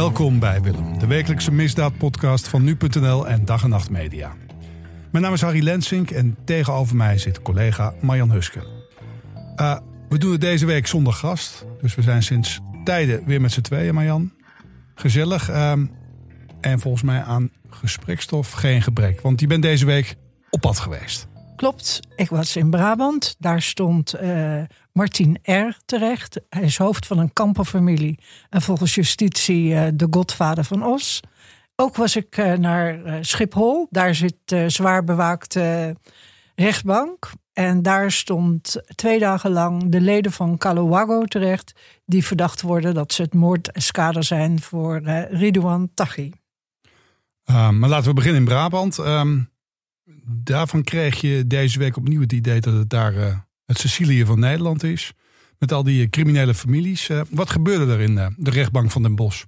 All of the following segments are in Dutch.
Welkom bij Willem, de wekelijkse misdaadpodcast van nu.nl en Dag en Nacht Media. Mijn naam is Harry Lensink en tegenover mij zit collega Marjan Huske. Uh, we doen het deze week zonder gast, dus we zijn sinds tijden weer met z'n tweeën, Marjan. Gezellig uh, en volgens mij aan gesprekstof geen gebrek, want je bent deze week op pad geweest. Klopt, ik was in Brabant. Daar stond uh, Martin R. terecht. Hij is hoofd van een kampenfamilie en volgens justitie uh, de godvader van Os. Ook was ik uh, naar Schiphol. Daar zit zwaar bewaakte rechtbank. En daar stond twee dagen lang de leden van Kalawago terecht... die verdacht worden dat ze het moordeskader zijn voor Ridouan Taghi. maar laten we beginnen in Brabant. Um, daarvan kreeg je deze week opnieuw het idee dat het daar het Sicilië van Nederland is. Met al die criminele families. Uh, wat gebeurde er in uh, de rechtbank van Den Bosch?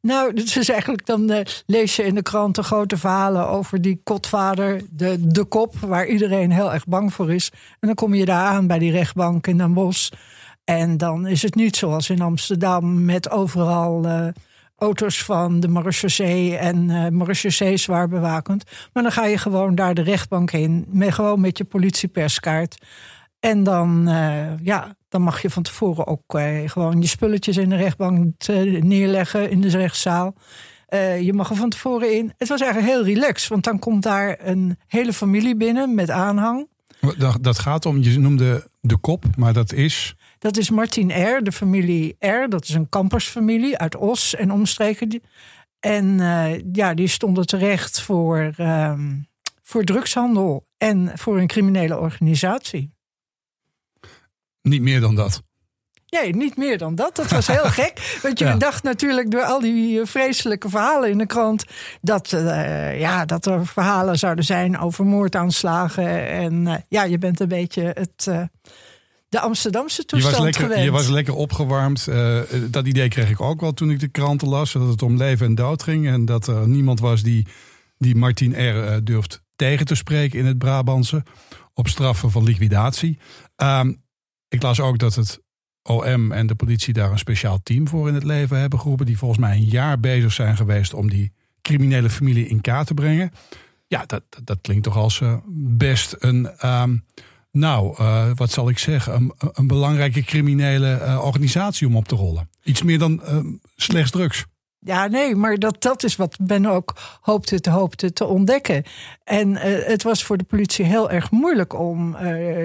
Nou, het is eigenlijk dan uh, lees je in de kranten grote verhalen over die kotvader, de, de kop, waar iedereen heel erg bang voor is. En dan kom je daar aan bij die rechtbank in Den Bosch. En dan is het niet zoals in Amsterdam met overal auto's van de marechaussee en uh, marechaussee zwaar bewakend. Maar dan ga je gewoon daar de rechtbank in, met, gewoon met je politieperskaart. En dan, uh, ja, dan mag je van tevoren ook uh, gewoon je spulletjes in de rechtbank neerleggen in de rechtszaal. je mag er van tevoren in. Het was eigenlijk heel relaxed, want dan komt daar een hele familie binnen met aanhang. Dat, dat gaat om, je noemde de kop, maar dat is. Dat is Martin R., de familie R. Dat is een kampersfamilie uit Os en omstreken. En ja, die stonden terecht voor, uh, voor drugshandel en voor een criminele organisatie. Niet meer dan dat. Nee, niet meer dan dat. Dat was heel gek. Want je ja. dacht natuurlijk door al die eh, vreselijke verhalen in de krant. dat, uh, ja, dat er verhalen zouden zijn over moordaanslagen. En uh, ja, je bent een beetje het de Amsterdamse toestand je was lekker, gewend. Je was lekker opgewarmd. Dat idee kreeg ik ook wel toen ik de kranten las. Dat het om leven en dood ging. En dat er niemand was die, die Martin R. Durft tegen te spreken in het Brabantse. Op straffen van liquidatie. Uh, ik las ook dat het OM en de politie daar een speciaal team voor in het leven hebben geroepen. Die volgens mij een jaar bezig zijn geweest om die criminele familie in kaart te brengen. Ja, dat, dat klinkt toch als uh, best een... Um, nou, uh, wat zal ik zeggen? Een, belangrijke criminele uh, organisatie om op te rollen. Iets meer dan uh, slechts drugs. Ja, nee, maar dat, dat is wat Ben ook hoopte te, hoopte te ontdekken. En het was voor de politie heel erg moeilijk om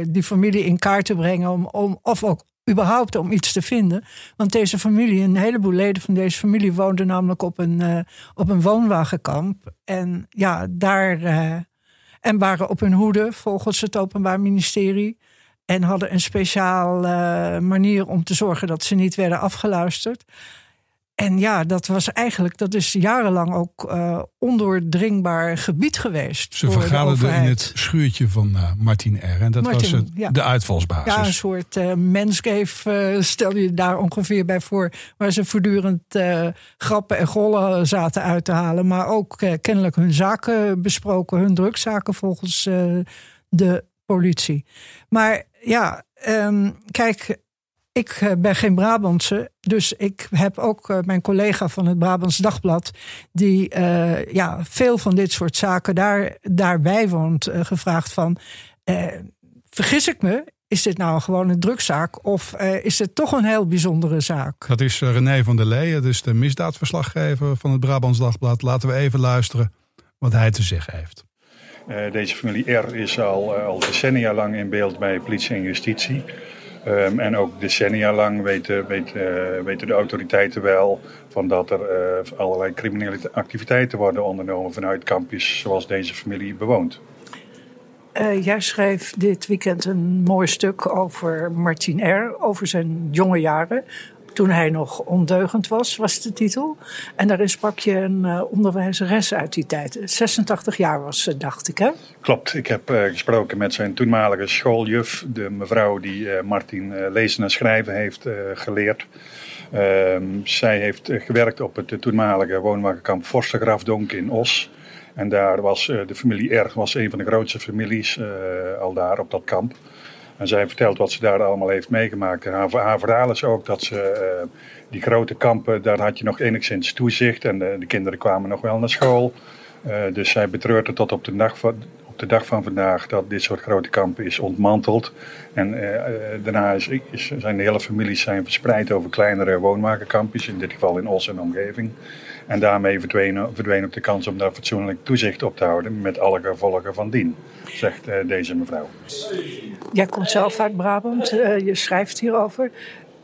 die familie in kaart te brengen. Om, om, of ook überhaupt om iets te vinden. Want deze familie, een heleboel leden van deze familie woonden namelijk op een, op een woonwagenkamp. En ja, daar en waren op hun hoede volgens het Openbaar Ministerie. En hadden een speciaal manier om te zorgen dat ze niet werden afgeluisterd. En ja, dat was eigenlijk, dat is jarenlang ook uh, ondoordringbaar gebied geweest. Ze vergaderden in het schuurtje van uh, Martin R. En dat Martin, was het, ja. de uitvalsbasis. Ja, een soort uh, manscave stel je daar ongeveer bij voor. Waar ze voortdurend grappen en gollen zaten uit te halen. Maar ook kennelijk hun zaken besproken, hun drugszaken volgens de politie. Maar ja, um, kijk, ik eh, ben geen Brabantse, dus ik heb ook uh, mijn collega van het Brabants Dagblad, die uh, ja, veel van dit soort zaken daar, daarbij woont, uh, gevraagd van, vergis ik me, is dit nou gewoon een drugzaak of is het toch een heel bijzondere zaak? Dat is René van der Leyen, dus de misdaadverslaggever van het Brabants Dagblad. Laten we even luisteren wat hij te zeggen heeft. deze familie R is al, al decennia lang in beeld bij politie en justitie. Um, en ook decennia lang weten, uh, weten de autoriteiten wel van dat er uh, allerlei criminele activiteiten worden ondernomen vanuit kampjes zoals deze familie bewoont. Uh, jij schreef dit weekend een mooi stuk over Martin R., over zijn jonge jaren toen hij nog ondeugend was, was de titel. En daarin sprak je een uh, onderwijzeres uit die tijd. 86 jaar was ze, dacht ik, hè? Klopt. Ik heb uh, gesproken met zijn toenmalige schooljuf, de mevrouw die uh, Martin lezen en schrijven heeft geleerd. Ehm, zij heeft gewerkt op het toenmalige woonwagenkamp Forstergrafdonk in Os. En daar was de familie R was een van de grootste families al daar op dat kamp. En zij vertelt wat ze daar allemaal heeft meegemaakt. En haar, verhaal is ook dat ze die grote kampen, daar had je nog enigszins toezicht. En de, de kinderen kwamen nog wel naar school. dus zij betreurt het tot op de dag van, de dag van vandaag dat dit soort grote kampen is ontmanteld. En uh, daarna is, is, zijn de hele families zijn verspreid over kleinere woonwagenkampjes, in dit geval in Os en omgeving. En daarmee verdween, verdween ook de kans om daar fatsoenlijk toezicht op te houden, met alle gevolgen van dien, zegt uh, deze mevrouw. Jij komt zelf uit Brabant, je schrijft hierover.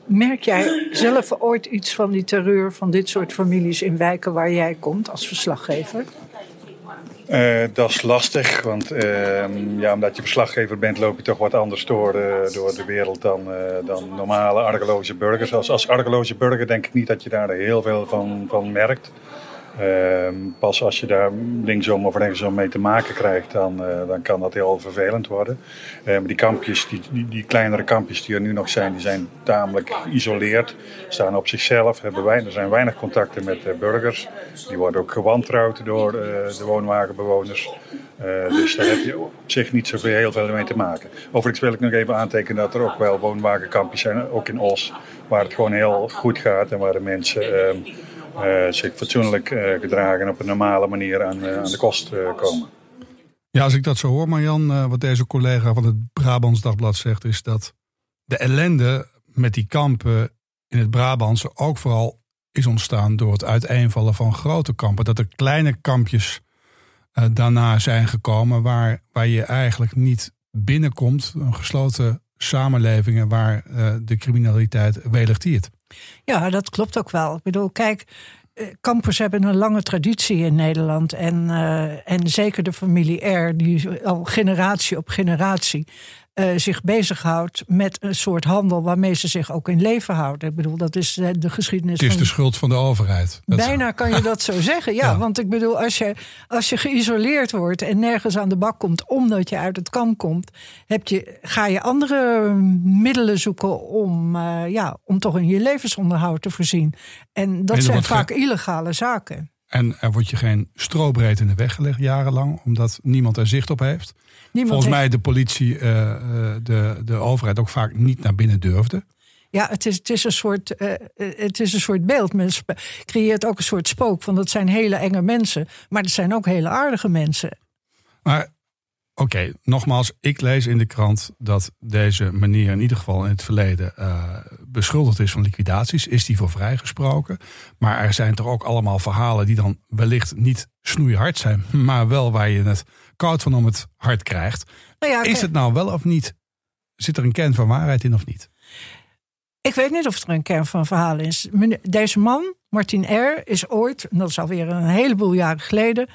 Merk jij zelf ooit iets van die terreur van dit soort families in wijken waar jij komt als verslaggever? Uh, dat is lastig, want uh, ja, omdat je verslaggever bent loop je toch wat anders door, uh, door de wereld dan, dan normale argeloze burgers. Als, als burger denk ik niet dat je daar heel veel van, van merkt. Ehm, pas als je daar linksom of rechtsom mee te maken krijgt, dan, uh, dan kan dat heel vervelend worden. Uh, die kampjes, die, die, kleinere kampjes die er nu nog zijn, die zijn tamelijk geïsoleerd, staan op zichzelf, hebben wij, er zijn weinig contacten met uh, burgers. Die worden ook gewantrouwd door de woonwagenbewoners. dus daar heb je op zich niet zoveel heel veel mee te maken. Overigens wil ik nog even aantekenen dat er ook wel woonwagenkampjes zijn, ook in Os, waar het gewoon heel goed gaat en waar de mensen ehm, zich fatsoenlijk uh, gedragen en op een normale manier aan, uh, aan de kost komen. Ja, als ik dat zo hoor, Marjan, wat deze collega van het Brabants Dagblad zegt, is dat de ellende met die kampen in het Brabantse ook vooral is ontstaan door het uiteenvallen van grote kampen. Dat er kleine kampjes daarna zijn gekomen waar, waar je eigenlijk niet binnenkomt. Een gesloten samenlevingen waar de criminaliteit welig tiert. Ja, dat klopt ook wel. Ik bedoel, kijk, Campers hebben een lange traditie in Nederland. En, uh, en zeker de familie R, die al generatie op generatie uh, zich bezighoudt met een soort handel waarmee ze zich ook in leven houden. Ik bedoel, dat is eh, de geschiedenis. Het is de schuld van de overheid. Dat bijna kan je dat zo zeggen. Ja, want ik bedoel, als je, als je geïsoleerd wordt en nergens aan de bak komt omdat je uit het kamp komt, heb je, ga je andere middelen zoeken om, uh, ja, om toch in je levensonderhoud te voorzien. En dat zijn vaak illegale zaken. En er wordt je geen strobreed in de weg gelegd jarenlang, omdat niemand er zicht op heeft. Volgens mij de politie, uh, de, de overheid ook vaak niet naar binnen durfde. Ja, het is, het is, een, soort, uh, het is een soort beeld. Men creëert ook een soort spook van dat zijn hele enge mensen. Maar dat zijn ook hele aardige mensen. Maar Oké, nogmaals, ik lees in de krant dat deze meneer in ieder geval in het verleden uh, beschuldigd is van liquidaties. Is die voor vrijgesproken? Maar er zijn toch ook allemaal verhalen die dan wellicht niet snoeihard zijn, maar wel waar je het koud van om het hart krijgt. Nou ja, is het nou wel of niet? Zit er een kern van waarheid in of niet? Ik weet niet of er een kern van verhaal is. Deze man, Martin R., is ooit, en dat is alweer een heleboel jaren geleden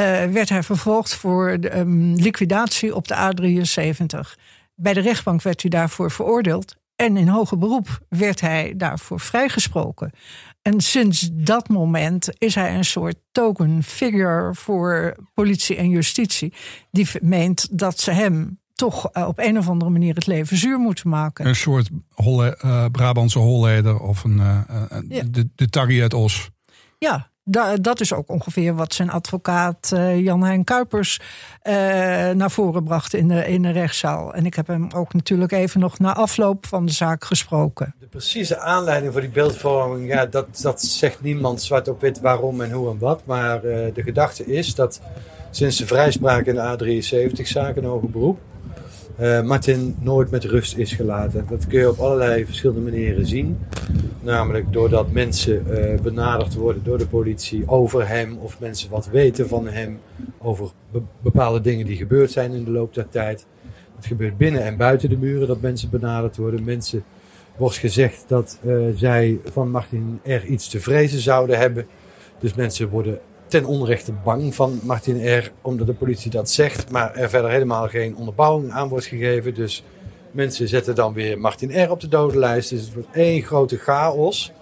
uh, werd hij vervolgd voor de, um, liquidatie op de A73. Bij de rechtbank werd hij daarvoor veroordeeld. En in hoger beroep werd hij daarvoor vrijgesproken. En sinds dat moment is hij een soort token figure voor politie en justitie. Die meent dat ze hem toch uh, op een of andere manier het leven zuur moeten maken. Een soort holle, uh, Brabantse holleder of een, uh, ja. de, uit Os. Ja, dat is ook ongeveer wat zijn advocaat uh, Jan-Hein Kuipers uh, naar voren bracht in de, in de rechtszaal. En ik heb hem ook natuurlijk even nog na afloop van de zaak gesproken. De precieze aanleiding voor die beeldvorming, ja, dat, dat zegt niemand zwart op wit waarom en hoe en wat. Maar uh, de gedachte is dat sinds de vrijspraak in de A73-zaak in hoger beroep uh, Martin nooit met rust is gelaten. Dat kun je op allerlei verschillende manieren zien. Namelijk doordat mensen uh, benaderd worden door de politie over hem of mensen wat weten van hem over be bepaalde dingen die gebeurd zijn in de loop der tijd. Het gebeurt binnen en buiten de muren dat mensen benaderd worden. Mensen wordt gezegd dat uh, zij van Martin er iets te vrezen zouden hebben. Dus mensen worden ten onrechte bang van Martin R. Omdat de politie dat zegt, maar er verder helemaal geen onderbouwing aan wordt gegeven. Dus mensen zetten dan weer Martin R. op de dodenlijst. Dus het wordt één grote chaos.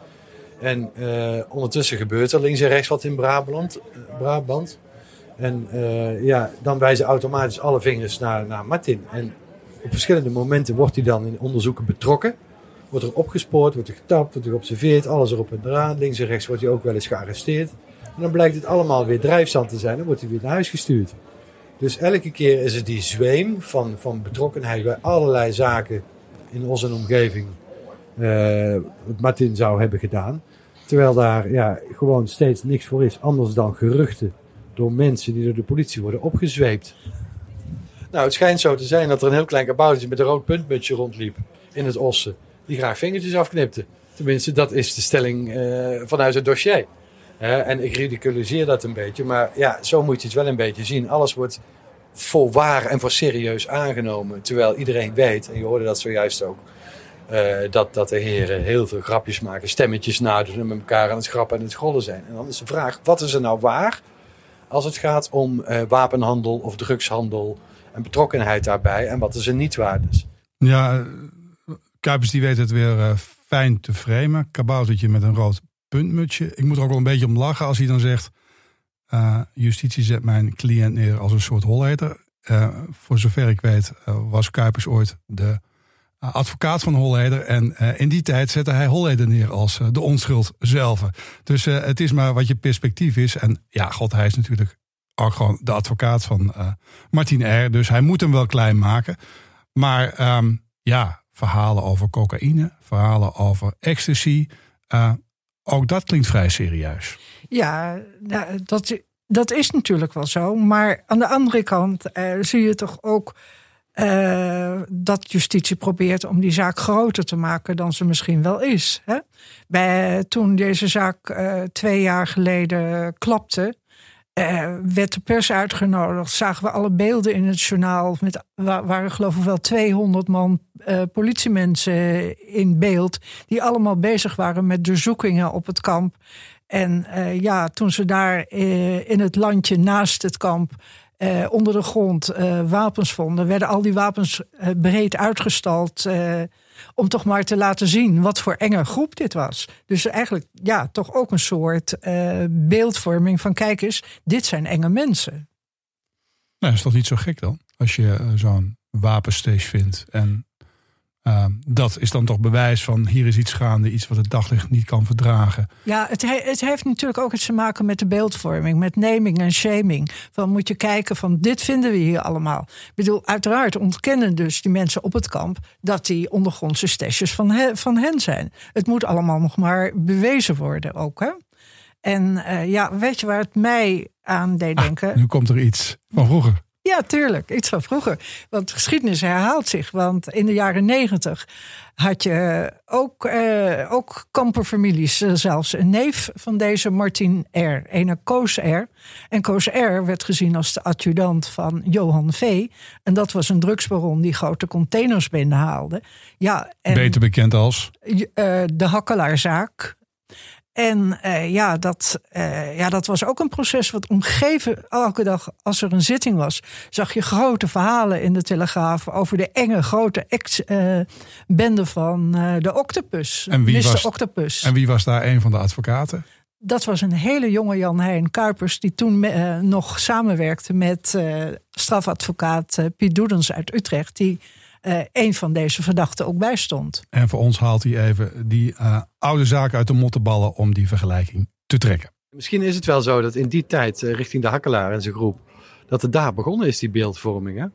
En uh, ondertussen gebeurt er links en rechts wat in Brabant. Uh, Brabant. En uh, ja, dan wijzen automatisch alle vingers naar, naar Martin. En op verschillende momenten wordt hij dan in onderzoeken betrokken. Wordt er opgespoord, wordt er getapt, wordt er geobserveerd, alles erop en eraan. Links en rechts wordt hij ook wel eens gearresteerd. En dan blijkt het allemaal weer drijfzand te zijn. Dan wordt hij weer naar huis gestuurd. Dus elke keer is het die zweem van, van betrokkenheid bij allerlei zaken in onze omgeving. Wat Martin zou hebben gedaan. Terwijl daar ja, gewoon steeds niks voor is. Anders dan geruchten door mensen die door de politie worden opgezweept. Nou, het schijnt zo te zijn dat er een heel klein kaboutertje met een rood puntmutsje rondliep in het Ossen. Die graag vingertjes afknipte. Tenminste, dat is de stelling uh, vanuit het dossier. En ik ridiculiseer dat een beetje. Maar ja, zo moet je het wel een beetje zien. Alles wordt voor waar en voor serieus aangenomen. Terwijl iedereen weet, en je hoorde dat zojuist ook, uh, dat, dat de heren heel veel grapjes maken, stemmetjes nadoen en met elkaar aan het grappen en het schollen zijn. En dan is de vraag, wat is er nou waar als het gaat om uh, wapenhandel of drugshandel en betrokkenheid daarbij en wat is er niet waar dus? Ja, Kuipers die weet het weer uh, fijn te framen. Kaboutertje met een rood puntmutsje. Ik moet er ook wel een beetje om lachen als hij dan zegt... Uh, justitie zet mijn cliënt neer als een soort holheter. Uh, voor zover ik weet was Kuipers ooit de advocaat van Holleder. En in die tijd zette hij Holleder neer als de onschuld zelf. Dus het is maar wat je perspectief is. En ja, god, hij is natuurlijk ook gewoon de advocaat van Martin R. Dus hij moet hem wel klein maken. Maar um, ja, verhalen over cocaïne, verhalen over ecstasy. Ook dat klinkt vrij serieus. Ja, nou, dat, dat is natuurlijk wel zo. Maar aan de andere kant zie je toch ook uh, dat justitie probeert om die zaak groter te maken dan ze misschien wel is. Hè? Bij, toen deze zaak uh, twee jaar geleden klapte, uh, werd de pers uitgenodigd. Zagen we alle beelden in het journaal. Met, waren geloof ik wel 200 man politiemensen in beeld. Die allemaal bezig waren met doorzoekingen op het kamp. En ja, toen ze daar in het landje naast het kamp uh, onder de grond uh, wapens vonden, werden al die wapens uh, breed uitgestald. Om toch maar te laten zien wat voor enge groep dit was. Dus eigenlijk, ja, toch ook een soort beeldvorming van: kijk eens, dit zijn enge mensen. Nou, is toch niet zo gek dan? Als je zo'n wapenstage vindt en uh, dat is dan toch bewijs van hier is iets gaande, iets wat het daglicht niet kan verdragen. Ja, het, he het, heeft natuurlijk ook iets te maken met de beeldvorming, met naming en shaming. Van moet je kijken van dit vinden we hier allemaal. Ik bedoel, uiteraard ontkennen dus die mensen op het kamp dat die ondergrondse stashes van, he van hen zijn. Het moet allemaal nog maar bewezen worden ook. Hè? En uh, ja, weet je waar het mij aan deed ah, denken? nu komt er iets van vroeger. Ja, tuurlijk. Iets van vroeger. Want geschiedenis herhaalt zich. Want in de jaren negentig had je ook, eh, ook kamperfamilies. Eh, zelfs een neef van deze Martin R. Ene Koos R. En Koos R. werd gezien als de adjudant van Johan V. En dat was een drugsbaron die grote containers binnenhaalde. Ja, en, Beter bekend als? Uh, de Hakkelaarzaak. En uh, ja, dat, uh, ja, dat was ook een proces wat omgeven. Elke dag als er een zitting was, zag je grote verhalen in de Telegraaf over de enge grote ex-bende uh, van de Octopus. En wie, was, Octopus. en wie was daar een van de advocaten? Dat was een hele jonge Jan Heijn Kuipers, die toen nog samenwerkte met strafadvocaat Piet Doedens uit Utrecht. Die uh, een van deze verdachten ook bij stond. En voor ons haalt hij even die uh, oude zaak uit de mottenballen om die vergelijking te trekken. Misschien is het wel zo dat in die tijd uh, richting de Hakkelaar en zijn groep, dat het daar begonnen is, die beeldvorming. Hè?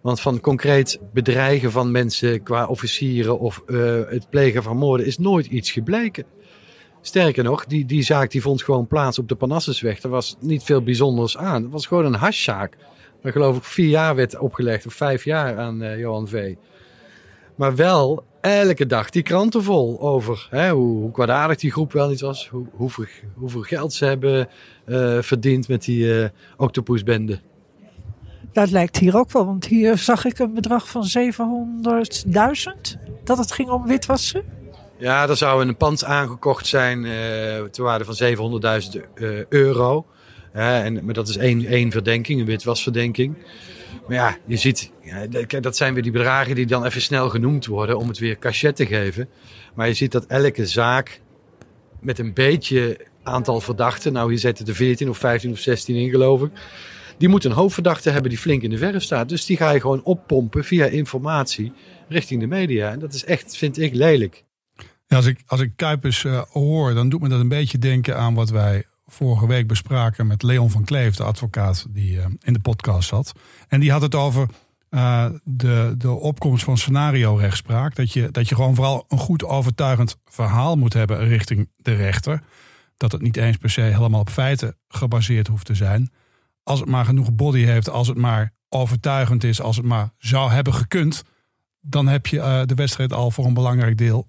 Want van concreet bedreigen van mensen qua officieren of het plegen van moorden is nooit iets gebleken. Sterker nog, die, die zaak die vond gewoon plaats op de Panassesweg. Er was niet veel bijzonders aan. Het was gewoon een hashzaak waar geloof ik vier jaar werd opgelegd, of vijf jaar aan uh, Johan V. Maar wel elke dag die kranten vol over hè, hoe, hoe kwaadaardig die groep wel niet was. Hoe, hoeveel, hoeveel geld ze hebben uh, verdiend met die uh, octopusbende. Dat lijkt hier ook wel, want hier zag ik een bedrag van 700.000. Dat het ging om witwassen. Ja, er zou een pand aangekocht zijn uh, ter waarde van 700.000 euro. Ja, en, maar dat is één, één verdenking, een witwasverdenking. Maar ja, je ziet, dat zijn weer die bedragen die dan even snel genoemd worden om het weer cachet te geven. Maar je ziet dat elke zaak met een beetje aantal verdachten, nou hier zitten er 14 of 15 of 16 in geloof ik. Die moet een hoofdverdachte hebben die flink in de verf staat. Dus die ga je gewoon oppompen via informatie richting de media. En dat is echt, vind ik, lelijk. Ja, als ik, als ik Kuipers uh, hoor, dan doet me dat een beetje denken aan wat wij vorige week bespraken met Leon van Kleef, de advocaat die in de podcast zat. En die had het over de, de opkomst van scenario-rechtspraak. Dat je, dat je gewoon vooral een goed overtuigend verhaal moet hebben richting de rechter. Dat het niet eens per se helemaal op feiten gebaseerd hoeft te zijn. Als het maar genoeg body heeft, als het maar overtuigend is, als het maar zou hebben gekund, dan heb je de wedstrijd al voor een belangrijk deel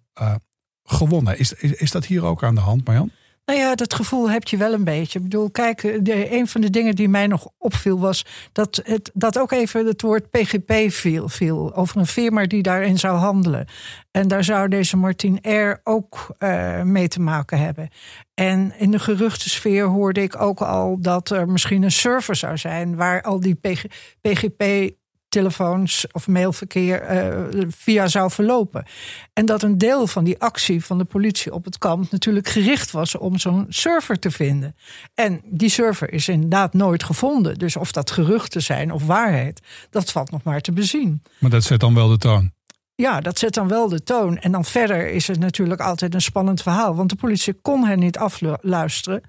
gewonnen. Is, is, is dat hier ook aan de hand, Marjan? Nou ja, dat gevoel heb je wel een beetje. Ik bedoel, kijk, de, een van de dingen die mij nog opviel was dat, het, dat ook even het woord PGP viel, viel. Over een firma die daarin zou handelen. En daar zou deze Martin R. ook uh, mee te maken hebben. En in de geruchtensfeer hoorde ik ook al dat er misschien een server zou zijn waar al die PG, PGP telefoons of mailverkeer uh, via zou verlopen. En dat een deel van die actie van de politie op het kamp natuurlijk gericht was om zo'n server te vinden. En die server is inderdaad nooit gevonden. Dus of dat geruchten zijn of waarheid, dat valt nog maar te bezien. Maar dat zet dan wel de toon. Ja, dat zet dan wel de toon. En dan verder is het natuurlijk altijd een spannend verhaal. Want de politie kon hen niet afluisteren.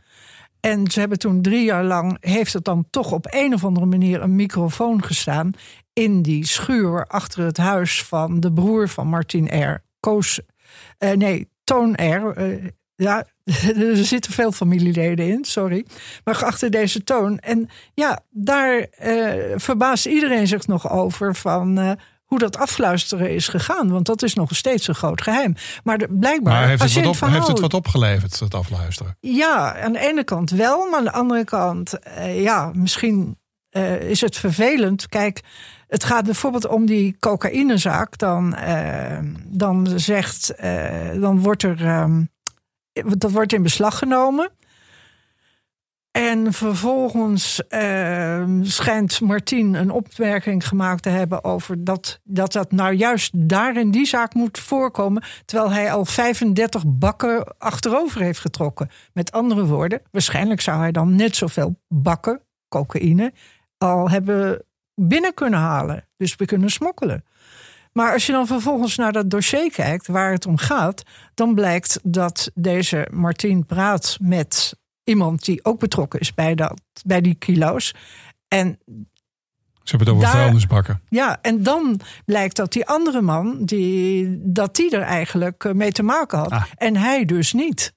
En ze hebben toen drie jaar lang, heeft het dan toch op een of andere manier een microfoon gestaan in die schuur achter het huis van de broer van Martin R. Koos, uh, nee, Toon R. Uh, ja, er zitten veel familieleden in, sorry. Maar achter deze toon. En ja, daar uh, verbaast iedereen zich nog over van hoe dat afluisteren is gegaan. Want dat is nog steeds een groot geheim. Maar de, blijkbaar. Maar heeft, het wat, op, verhaal, heeft het wat opgeleverd, het afluisteren? Ja, aan de ene kant wel. Maar aan de andere kant, uh, ja, misschien uh, is het vervelend. Kijk, het gaat bijvoorbeeld om die cocaïnezaak. Dan, uh, dan zegt, dan wordt er. Um, dat wordt in beslag genomen. En vervolgens uh, schijnt Martien een opmerking gemaakt te hebben over dat, dat dat nou juist daar in die zaak moet voorkomen. Terwijl hij al 35 bakken achterover heeft getrokken. Met andere woorden, waarschijnlijk zou hij dan net zoveel bakken cocaïne al hebben binnen kunnen halen. Dus we kunnen smokkelen. Maar als je dan vervolgens naar dat dossier kijkt waar het om gaat, dan blijkt dat deze Martien praat met iemand die ook betrokken is bij, dat, bij die kilo's. En ze hebben het over vuilnisbakken. Ja, en dan blijkt dat die andere man, die, dat die er eigenlijk eh, mee te maken had. Ah. En hij dus niet.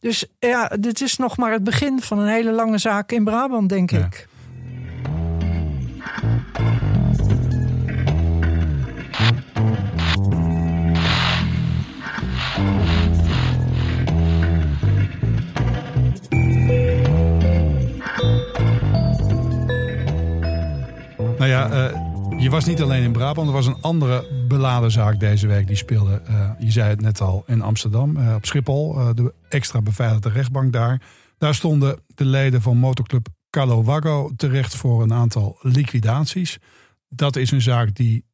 Dus ja, dit is nog maar het begin van een hele lange zaak in Brabant, denk ik. Nou ja, uh, je was niet alleen in Brabant. Er was een andere beladen zaak deze week die speelde. Uh, je zei het net al in Amsterdam, uh, op Schiphol. de extra beveiligde rechtbank daar. Daar stonden de leden van motorclub Carlo Wago terecht voor een aantal liquidaties. Dat is een zaak die,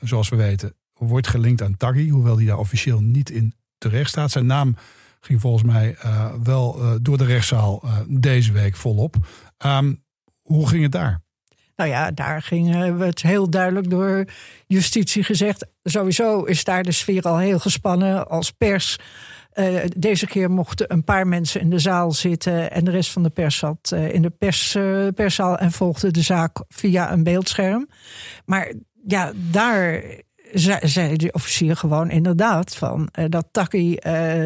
zoals we weten, wordt gelinkt aan Taggi. Hoewel die daar officieel niet in terecht staat. Zijn naam ging volgens mij wel door de rechtszaal deze week volop. Um, hoe ging het daar? Nou ja, daar ging het heel duidelijk door justitie gezegd. Sowieso is daar de sfeer al heel gespannen als pers. Uh, deze keer mochten een paar mensen in de zaal zitten en de rest van de pers zat uh, in de pers, uh, perszaal en volgde de zaak via een beeldscherm. Maar ja, daar zei de officier gewoon inderdaad van dat Taki,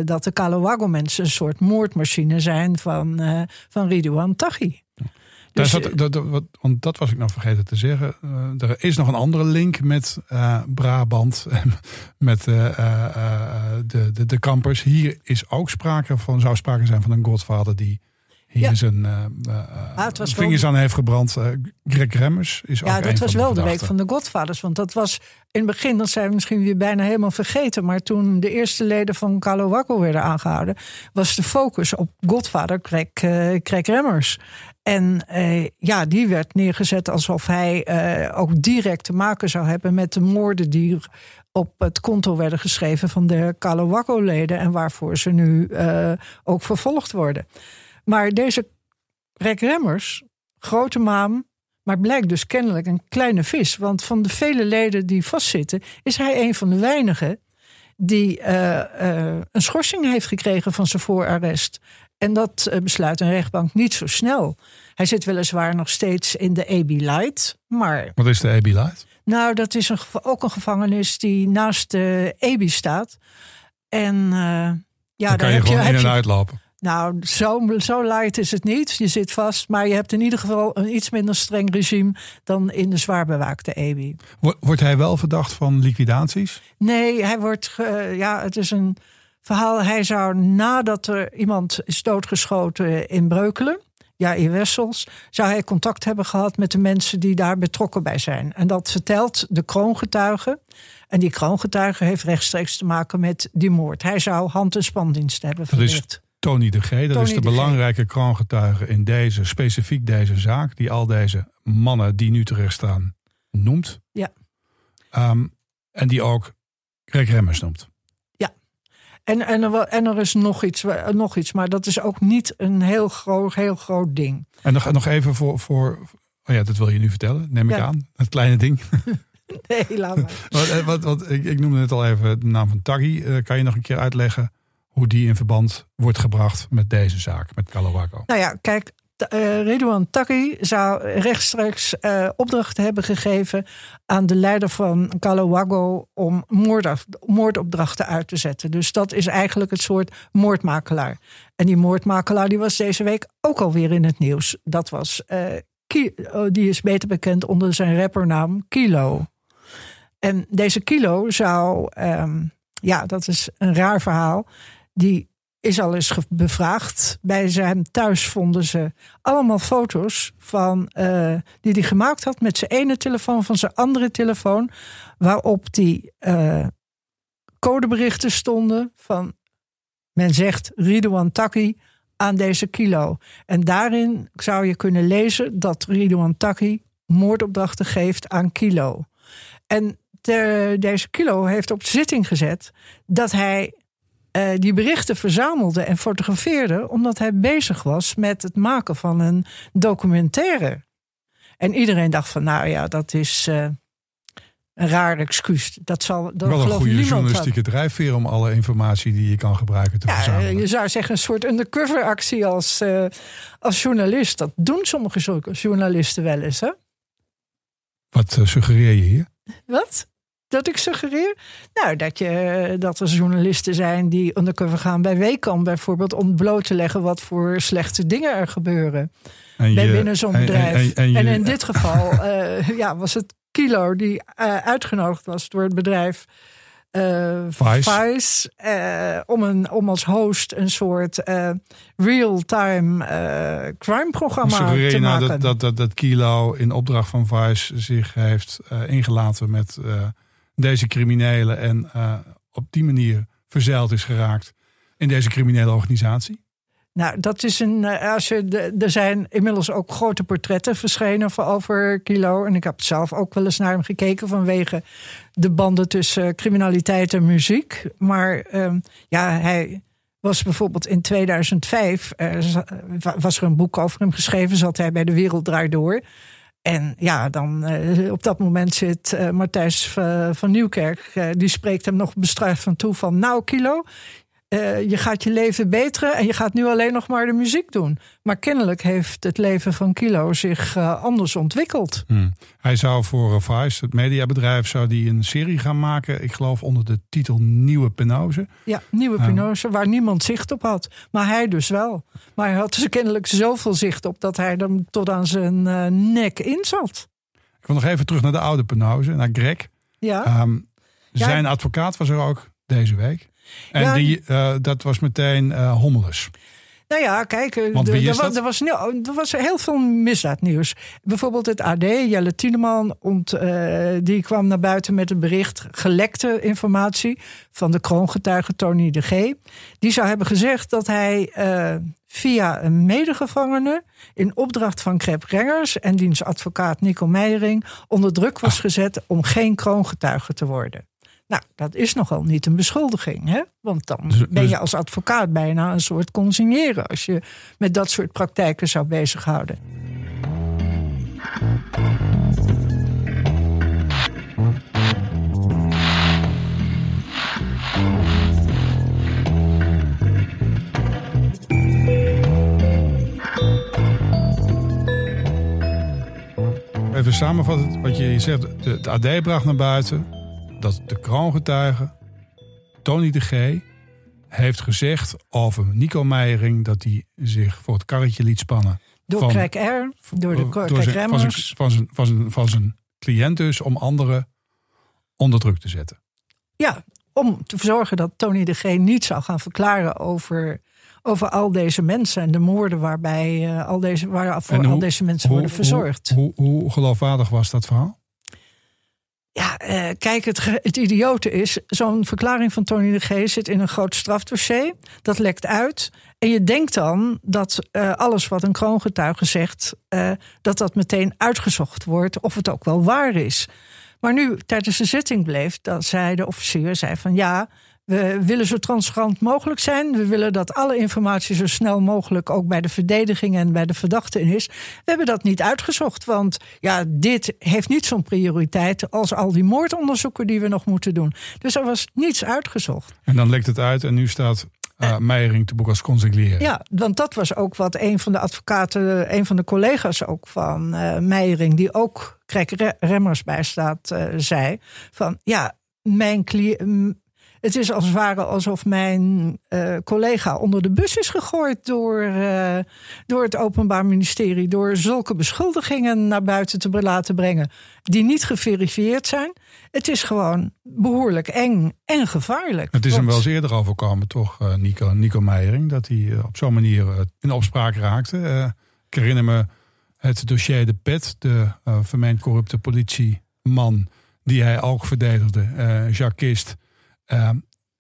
dat de Kalawago mensen een soort moordmachine zijn van, van Ridouan Taki. Dus, zat, dat, dat, want dat was ik nog vergeten te zeggen. Uh, er is nog een andere link met uh, Brabant, met uh, de, de, de kampers. Hier is ook sprake van, zou sprake zijn van een godvader die hier ja. zijn ah, vingers aan heeft gebrand. Greg Remmers is ook Ja, dat was wel de week van de godvaders. Want dat was in het begin, dat zijn we misschien weer bijna helemaal vergeten. Maar toen de eerste leden van Kalowakko werden aangehouden, was de focus op godvader Greg, Greg Remmers. En uh, ja, die werd neergezet alsof hij uh, ook direct te maken zou hebben met de moorden die op het konto werden geschreven van de Kalawako-leden en waarvoor ze nu uh, ook vervolgd worden. Maar deze Rek Remmers, grote maan, maar blijkt dus kennelijk een kleine vis. Want van de vele leden die vastzitten, is hij een van de weinigen die eh, eh, een schorsing heeft gekregen van zijn voorarrest. En dat eh, besluit een rechtbank niet zo snel. Hij zit weliswaar nog steeds in de AB Light, maar Wat is de AB Light? nou, dat is een, ook een gevangenis die naast de EBI staat. En ja, daar kan je heb gewoon heb in en uitlopen. Nou, zo, zo light is het niet. Je zit vast, maar je hebt in ieder geval een iets minder streng regime dan in de zwaar bewaakte EBI. Wo- Wordt hij wel verdacht van liquidaties? Nee, hij wordt. ja, het is een verhaal. Hij zou nadat er iemand is doodgeschoten in Breukelen. Ja, in Wessels. Zou hij contact hebben gehad met de mensen die daar betrokken bij zijn. En dat vertelt de kroongetuige. En die kroongetuige heeft rechtstreeks te maken met die moord. Hij zou hand- en spandienst hebben verricht. Tony de G, dat Tony is de belangrijke kroongetuige in deze, specifiek deze zaak, die al deze mannen die nu terecht staan noemt. Ja. Ehm, en die ook Greg Remmers noemt. En, en, er, wa- en er is nog iets, wa- nog iets, maar dat is ook niet een heel groot, heel groot ding. En nog, nog even voor, voor, oh ja, dat wil je nu vertellen, neem ik Ja. aan. Het kleine ding. Nee, laat maar. wat, eh, wat, wat, ik, ik noemde net al even de naam van Taggi. Eh, kan je nog een keer uitleggen hoe die in verband wordt gebracht met deze zaak, met Calawago? Nou ja, kijk, eh Ridouan Taghi zou rechtstreeks eh opdrachten hebben gegeven aan de leider van Calawago om moordaf- moordopdrachten uit te zetten. Dus dat is eigenlijk het soort moordmakelaar. En die moordmakelaar die was deze week ook alweer in het nieuws. Dat was, oh, die is beter bekend onder zijn rappernaam Kilo. En deze Kilo zou, ehm, ja, dat is een raar verhaal. Die is al eens bevraagd. Bij zijn thuis vonden ze allemaal foto's van, eh, die hij gemaakt had met zijn ene telefoon van zijn andere telefoon. Waarop die eh, codeberichten stonden van, men zegt Ridouan Taki aan deze kilo. En daarin zou je kunnen lezen dat Ridouan Taki moordopdrachten geeft aan kilo. En de, deze kilo heeft op zitting gezet dat hij eh, die berichten verzamelde en fotografeerde, omdat hij bezig was met het maken van een documentaire. En iedereen dacht van, nou ja, dat is eh, een raar excuus. Dat zal dat Wel een goede journalistieke drijfveer om alle informatie die je kan gebruiken te Ja, verzamelen. je zou zeggen een soort undercover actie als, eh, als journalist. Dat doen sommige journalisten wel eens, hè? Wat suggereer je hier? Wat? Dat ik suggereer? Nou, dat, je, dat er journalisten zijn die undercover gaan bij Weekamp bijvoorbeeld... om bloot te leggen wat voor slechte dingen er gebeuren En bij je- binnen zo'n en- bedrijf. En, en, en je- in dit geval eh, ja, was het Kilo die eh, uitgenodigd was door het bedrijf eh, Vice. Vice, eh, om, een, om als host een soort eh, real-time eh, crime-programma Suggereer je te nou maken. dat, dat, dat, dat Kilo in opdracht van Vice zich heeft eh, ingelaten met eh, deze criminelen en eh, op die manier verzeild is geraakt in deze criminele organisatie? Nou, dat is een. eh, Als je, er zijn inmiddels ook grote portretten verschenen over Kilo. En ik heb zelf ook wel eens naar hem gekeken vanwege de banden tussen criminaliteit en muziek. Maar ehm, ja, hij was bijvoorbeeld in 2005. eh, was er een boek over hem geschreven, zat hij bij De Wereld Draait Door. En ja, dan eh, op dat moment zit eh, Matthijs eh, van Nieuwkerk. die spreekt hem nog bestraffend toe van... nou, Kilo, eh, je gaat je leven beteren en je gaat nu alleen nog maar de muziek doen. Maar kennelijk heeft het leven van Kilo zich eh, anders ontwikkeld. Hmm. Hij zou voor eh, Vice, het mediabedrijf, zou die een serie gaan maken. Ik geloof onder de titel Nieuwe Penose. Ja, nieuwe Ja. pinose waar niemand zicht op had. Maar hij dus wel. Maar hij had dus kennelijk zoveel zicht op dat hij er tot aan zijn nek in zat. Ik wil nog even terug naar de oude Penose, naar Greg. Ja, Ehm, Ja. Zijn advocaat was er ook deze week. En Ja. die, eh, dat was meteen eh Hommeles. nou ja, kijk, eh, er, was, er, was, nou, er was heel veel misdaadnieuws. Bijvoorbeeld het AD, Jelle Tiedeman, ont, die kwam naar buiten met een bericht, gelekte informatie van de kroongetuige Tony de G. Die zou hebben gezegd dat hij via een medegevangene in opdracht van Krep Rengers en diens advocaat Nico Meijering onder druk was gezet om geen kroongetuige te worden. Nou, dat is nogal niet een beschuldiging, hè? Want dan dus- ben je dus- als advocaat bijna een soort consigneren als je met dat soort praktijken zou bezighouden. Even samenvatten wat je zegt. Het AD bracht naar buiten dat de kroongetuige Tony de G heeft gezegd over Nico Meijering dat hij zich voor het karretje liet spannen. Door van- Craig R, door de door Craig zijn, van, zijn, van, zijn, van, zijn, van zijn cliënt dus om anderen onder druk te zetten. Ja, om te zorgen dat Tony de G niet zou gaan verklaren over, over al deze mensen en de moorden waarbij eh, al deze, waar voor al deze mensen Hoe- worden verzorgd. Hoe, hoe, hoe geloofwaardig was dat verhaal? Ja, eh, kijk, het, het idiote is, zo'n verklaring van Tony de G zit in een groot strafdossier. Dat lekt uit. En je denkt dan dat eh, alles wat een kroongetuige zegt, eh, dat dat meteen uitgezocht wordt of het ook wel waar is. Maar nu, tijdens de zitting bleef, dat zei de officier zei van ja, we willen zo transparant mogelijk zijn. We willen dat alle informatie zo snel mogelijk ook bij de verdediging en bij de verdachte in is. We hebben dat niet uitgezocht, want ja, dit heeft niet zo'n prioriteit als al die moordonderzoeken die we nog moeten doen. Dus er was niets uitgezocht. En dan lekt het uit en nu staat eh Meijering te boek als consigliere. Ja, want dat was ook wat een van de advocaten, een van de collega's ook van eh Meijering, die ook Krek Re- Remmers bijstaat, eh zei: van ja, mijn cliënt. Het is als het ware alsof mijn eh, collega onder de bus is gegooid door, eh, door het Openbaar Ministerie. Door zulke beschuldigingen naar buiten te laten brengen. die niet geverifieerd zijn. Het is gewoon behoorlijk eng en gevaarlijk. Het is hem wel eens eerder overkomen, toch, eh, Nico, Nico Meijering, dat hij op zo'n manier in opspraak raakte. Ik herinner me het dossier De Pet, de vermeend corrupte politieman, die hij ook verdedigde, Jacques Kist. Eh,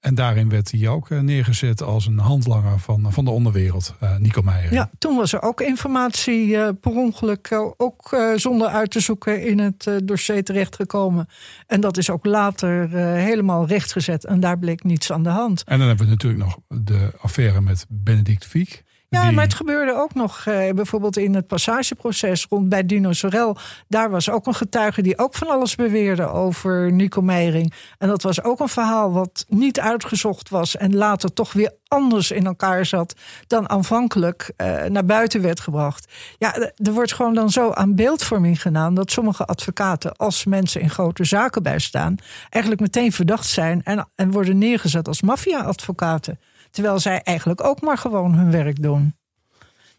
en daarin werd hij ook eh, neergezet als een handlanger van, van de onderwereld, eh, Nico Meijering. Ja, toen was er ook informatie eh, per ongeluk, ook zonder uit te zoeken, in het dossier terechtgekomen. En dat is ook later helemaal rechtgezet en daar bleek niets aan de hand. En dan hebben we natuurlijk nog de affaire met Benedict Fiek. Ja, die- maar het gebeurde ook nog eh, bijvoorbeeld in het passageproces rond bij Dino Sorel. Daar was ook een getuige die ook van alles beweerde over Nico Meijering. En dat was ook een verhaal wat niet uitgezocht was en later toch weer anders in elkaar zat dan aanvankelijk eh, naar buiten werd gebracht. Ja, eh, er wordt gewoon dan zo aan beeldvorming gedaan dat sommige advocaten, als mensen in grote zaken bijstaan, eigenlijk meteen verdacht zijn en, en worden neergezet als maffia-advocaten. Terwijl zij eigenlijk ook maar gewoon hun werk doen.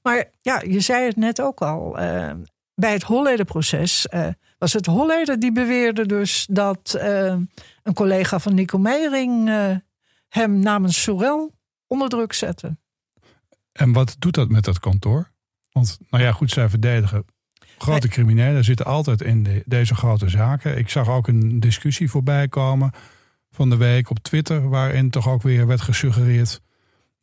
Maar ja, je zei het net ook al. eh, bij het Holleder-proces eh, was het Holleder die beweerde dus dat eh, een collega van Nico Meijering hem namens Sorel onder druk zette. En wat doet dat met dat kantoor? Want, nou ja, goed, zij verdedigen grote criminelen. Zitten altijd in de- deze grote zaken. Ik zag ook een discussie voorbij komen van de week op Twitter. Waarin toch ook weer werd gesuggereerd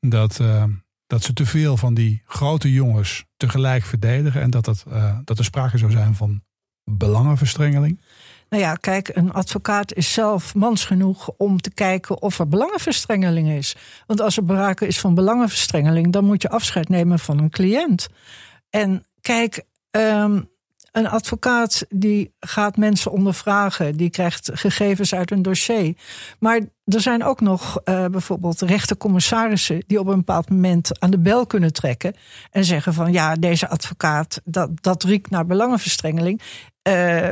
dat, eh, dat ze te veel van die grote jongens tegelijk verdedigen. En dat, dat, eh, dat er sprake zou zijn van belangenverstrengeling. Nou ja, kijk, een advocaat is zelf mans genoeg om te kijken of er belangenverstrengeling is. Want als er sprake is van belangenverstrengeling, dan moet je afscheid nemen van een cliënt. En kijk, ehm, een advocaat die gaat mensen ondervragen, die krijgt gegevens uit een dossier. Maar er zijn ook nog eh, bijvoorbeeld rechtercommissarissen die op een bepaald moment aan de bel kunnen trekken en zeggen van ja, deze advocaat, dat, dat riekt naar belangenverstrengeling. Eh,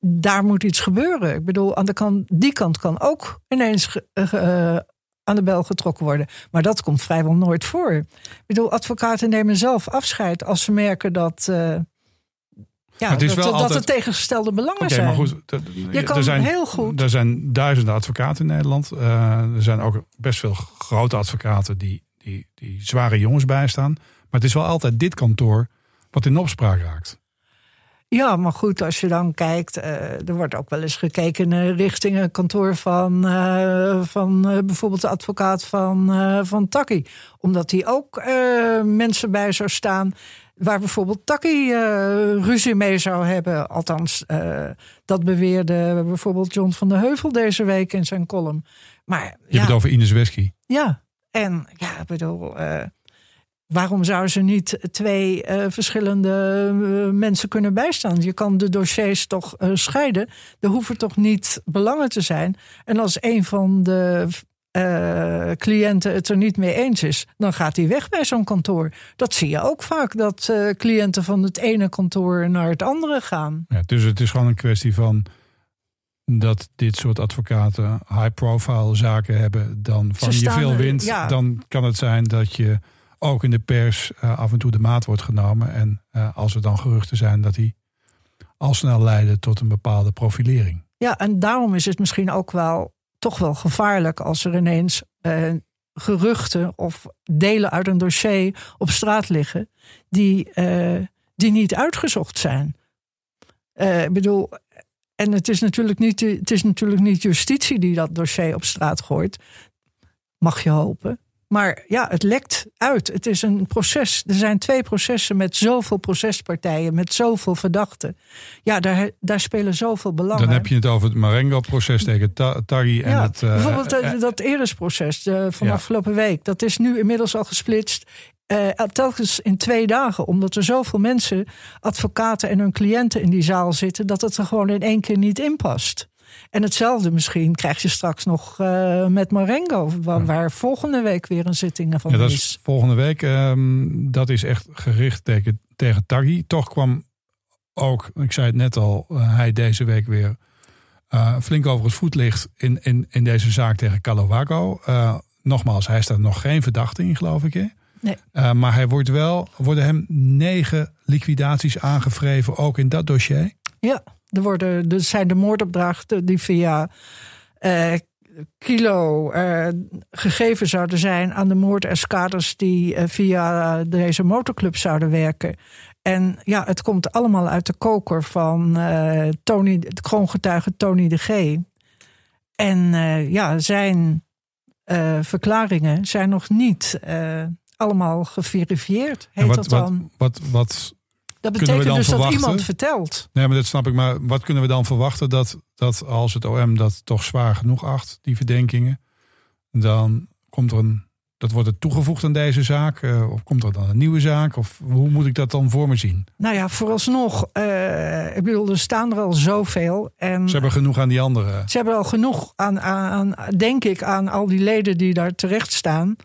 daar moet iets gebeuren. Ik bedoel, aan de kant, die kant kan ook ineens eh, aan de bel getrokken worden. Maar dat komt vrijwel nooit voor. Ik bedoel, advocaten nemen zelf afscheid als ze merken dat. Ja, het is dat, wel dat altijd- er tegengestelde belangen Oké, zijn. maar goed. Je kan er zijn, heel goed- Er zijn duizenden advocaten in Nederland. Eh, er zijn ook best veel grote advocaten die, die, die zware jongens bijstaan. Maar het is wel altijd dit kantoor wat in opspraak raakt. Ja, maar goed, als je dan kijkt, eh, er wordt ook wel eens gekeken richting een kantoor van, eh, van bijvoorbeeld de advocaat van, van Taki. Omdat die ook mensen bij zou staan waar bijvoorbeeld Taki eh, ruzie mee zou hebben. Althans, eh, dat beweerde bijvoorbeeld John van der Heuvel deze week in zijn column. Maar Je ja, hebt het over Ines Wesky. ja, en ja, ik bedoel, eh, waarom zou ze niet twee verschillende mensen kunnen bijstaan? Je kan de dossiers toch scheiden. Er hoeven toch niet belangen te zijn. En als een van de uh, cliënten het er niet mee eens is, dan gaat hij weg bij zo'n kantoor. Dat zie je ook vaak, dat uh, cliënten van het ene kantoor naar het andere gaan. Ja, dus het is gewoon een kwestie van dat dit soort advocaten high-profile zaken hebben, dan van je veel wint, ja. dan kan het zijn dat je ook in de pers uh, af en toe de maat wordt genomen. En als er dan geruchten zijn dat die al snel leiden tot een bepaalde profilering. Ja, en daarom is het misschien ook wel toch wel gevaarlijk als er ineens uh, geruchten of delen uit een dossier op straat liggen die, uh, die niet uitgezocht zijn. Uh, ik bedoel, en het is, natuurlijk niet, het is natuurlijk niet justitie die dat dossier op straat gooit. Mag je hopen. Maar ja, het lekt uit. Het is een proces. Er zijn twee processen met zoveel procespartijen, met zoveel verdachten. Ja, daar, daar spelen zoveel belangen. Dan heb je het over het Marengo-proces tegen Tari en het. Uh, bijvoorbeeld uh, dat Eres-proces van ja. afgelopen week. Dat is nu inmiddels al gesplitst. Uh, telkens in twee dagen, omdat er zoveel mensen, advocaten en hun cliënten in die zaal zitten, dat het er gewoon in één keer niet in past. En hetzelfde misschien krijg je straks nog uh, met Marengo, waar, waar, volgende week weer een zitting van ja, dat is. Volgende week, um, dat is echt gericht tegen, tegen Taghi. Toch kwam ook, ik zei het net al, uh, hij deze week weer uh, flink over het voetlicht in, in, in deze zaak tegen Calowago. nogmaals, hij staat nog geen verdachte in, geloof ik. Hè? Nee. maar hij wordt wel, worden hem negen liquidaties aangevreven, ook in dat dossier. Ja. Er, worden, er zijn de moordopdrachten die via uh, kilo uh, gegeven zouden zijn aan de moordeskaders die uh, via deze motorclub zouden werken. En ja, het komt allemaal uit de koker van Tony, het kroongetuige Tony de G. En ja, zijn verklaringen zijn nog niet allemaal geverifieerd. Heet wat, dat dan? Wat, wat, wat dat betekent dus verwachten? dat iemand vertelt. Nee, maar dat snap ik. Maar wat kunnen we dan verwachten dat, dat als het OM dat toch zwaar genoeg acht, die verdenkingen, dan komt er een. Dat wordt het toegevoegd aan deze zaak? Uh, of komt er dan een nieuwe zaak? Of hoe moet ik dat dan voor me zien? Nou ja, vooralsnog. Uh, ik bedoel, er staan er al zoveel. En ze hebben genoeg aan die andere. Ze hebben al genoeg aan, aan, denk ik, aan al die leden die daar terecht staan.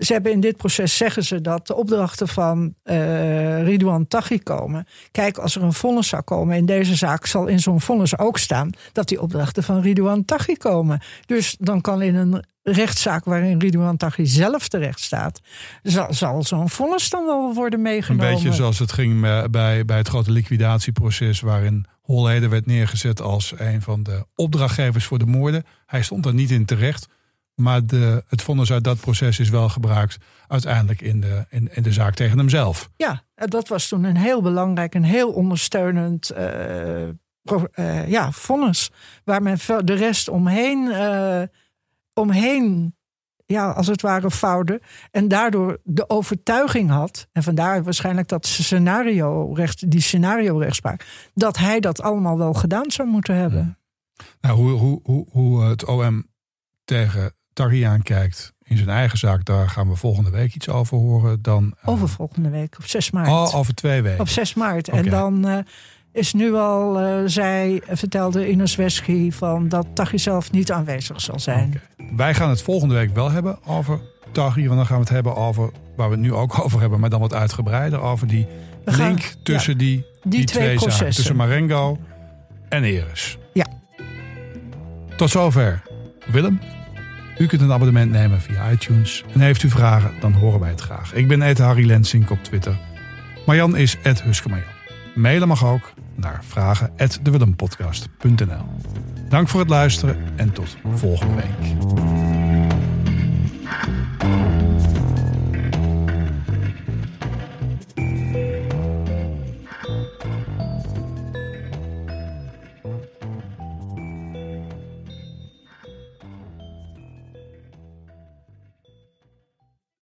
Ze hebben in dit proces, zeggen ze, dat de opdrachten van uh, Ridouan Taghi komen. Kijk, als er een vonnis zou komen in deze zaak, zal in zo'n vonnis ook staan dat die opdrachten van Ridouan Taghi komen. Dus dan kan in een rechtszaak waarin Ridouan Taghi zelf terecht staat, zal, zal zo'n vonnis dan wel worden meegenomen. Een beetje zoals het ging bij, bij het grote liquidatieproces, waarin Holleder werd neergezet als een van de opdrachtgevers voor de moorden. Hij stond er niet in terecht. Maar de, het vonnis uit dat proces is wel gebruikt uiteindelijk in de, in, in de zaak tegen hemzelf. Ja, dat was toen een heel belangrijk en heel ondersteunend uh, uh, ja, vonnis. Waar men de rest omheen, uh, omheen ja, als het ware vouwde. En daardoor de overtuiging had. En vandaar waarschijnlijk dat scenario recht, die scenario rechtspraak. Dat hij dat allemaal wel gedaan zou moeten hebben. Nou, hoe, hoe, hoe, hoe het OM tegen Taghi aankijkt in zijn eigen zaak, daar gaan we volgende week iets over horen. Dan, uh, over volgende week, op 6 maart. Oh, over twee weken. Op 6 maart. Okay. En dan uh, is nu al, uh, zij vertelde Ines Weschi van dat Taghi zelf niet aanwezig zal zijn. Okay. Wij gaan het volgende week wel hebben over Taghi, want dan gaan we het hebben over waar we het nu ook over hebben, maar dan wat uitgebreider over die we link gaan, tussen ja, die, die, die, twee, twee processen. Zaken, tussen Marengo en Eres. Ja. Tot zover. Willem? U kunt een abonnement nemen via iTunes. En heeft u vragen, dan horen wij het graag. Ik ben Ed Harry Lensink op Twitter. Marjan is Ed Huskemarjan. Mailen mag ook naar vragen@dewillempodcast.nl. Dank voor het luisteren en tot volgende week.